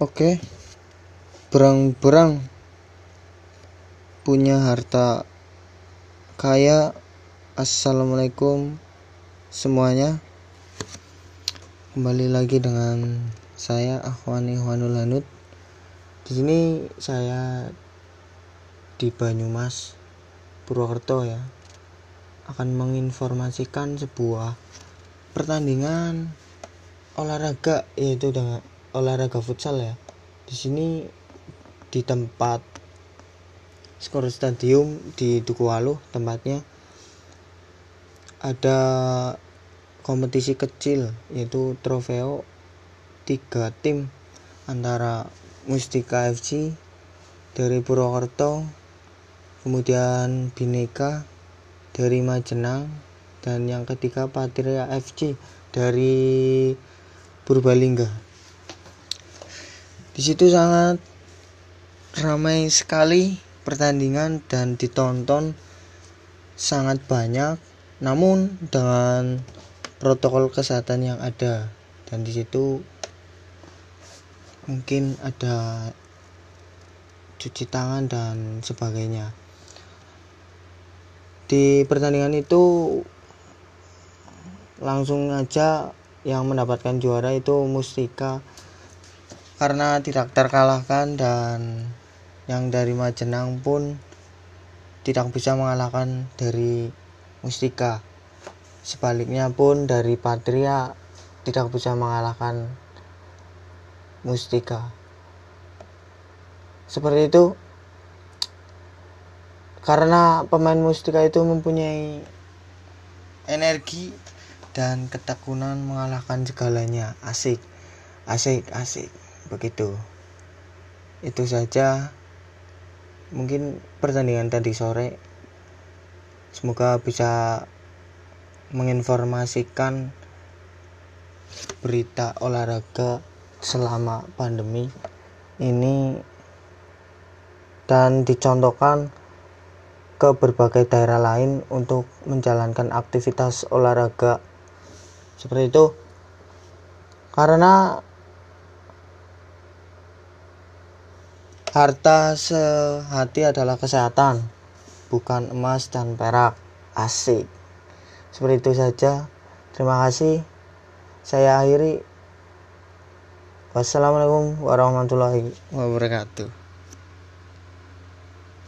Oke, berang-berang punya harta kaya. Assalamualaikum semuanya. Kembali lagi dengan saya Akhwani Ikhwanul Hanud. Di sini saya di Banyumas, Purwokerto ya, akan menginformasikan sebuah pertandingan olahraga yaitu dengan olahraga futsal ya. Di sini di tempat skor stadium di Dukuwalu tempatnya ada kompetisi kecil yaitu trofeo tiga tim antara Mustika FC dari Purwokerto kemudian Bineka dari Majenang dan yang ketiga Patria FC dari Purbalingga di situ sangat ramai sekali pertandingan dan ditonton sangat banyak. Namun dengan protokol kesehatan yang ada dan di situ mungkin ada cuci tangan dan sebagainya. Di pertandingan itu langsung aja yang mendapatkan juara itu Mustika karena tidak terkalahkan dan yang dari Majenang pun tidak bisa mengalahkan dari Mustika. Sebaliknya pun dari Patria tidak bisa mengalahkan Mustika. Seperti itu. Karena pemain Mustika itu mempunyai energi dan ketekunan mengalahkan segalanya. Asik. Asik asik begitu. Itu saja. Mungkin pertandingan tadi sore. Semoga bisa menginformasikan berita olahraga selama pandemi ini dan dicontohkan ke berbagai daerah lain untuk menjalankan aktivitas olahraga. Seperti itu. Karena Harta sehati adalah kesehatan, bukan emas dan perak. Asik. Seperti itu saja. Terima kasih. Saya akhiri. Wassalamualaikum warahmatullahi wabarakatuh.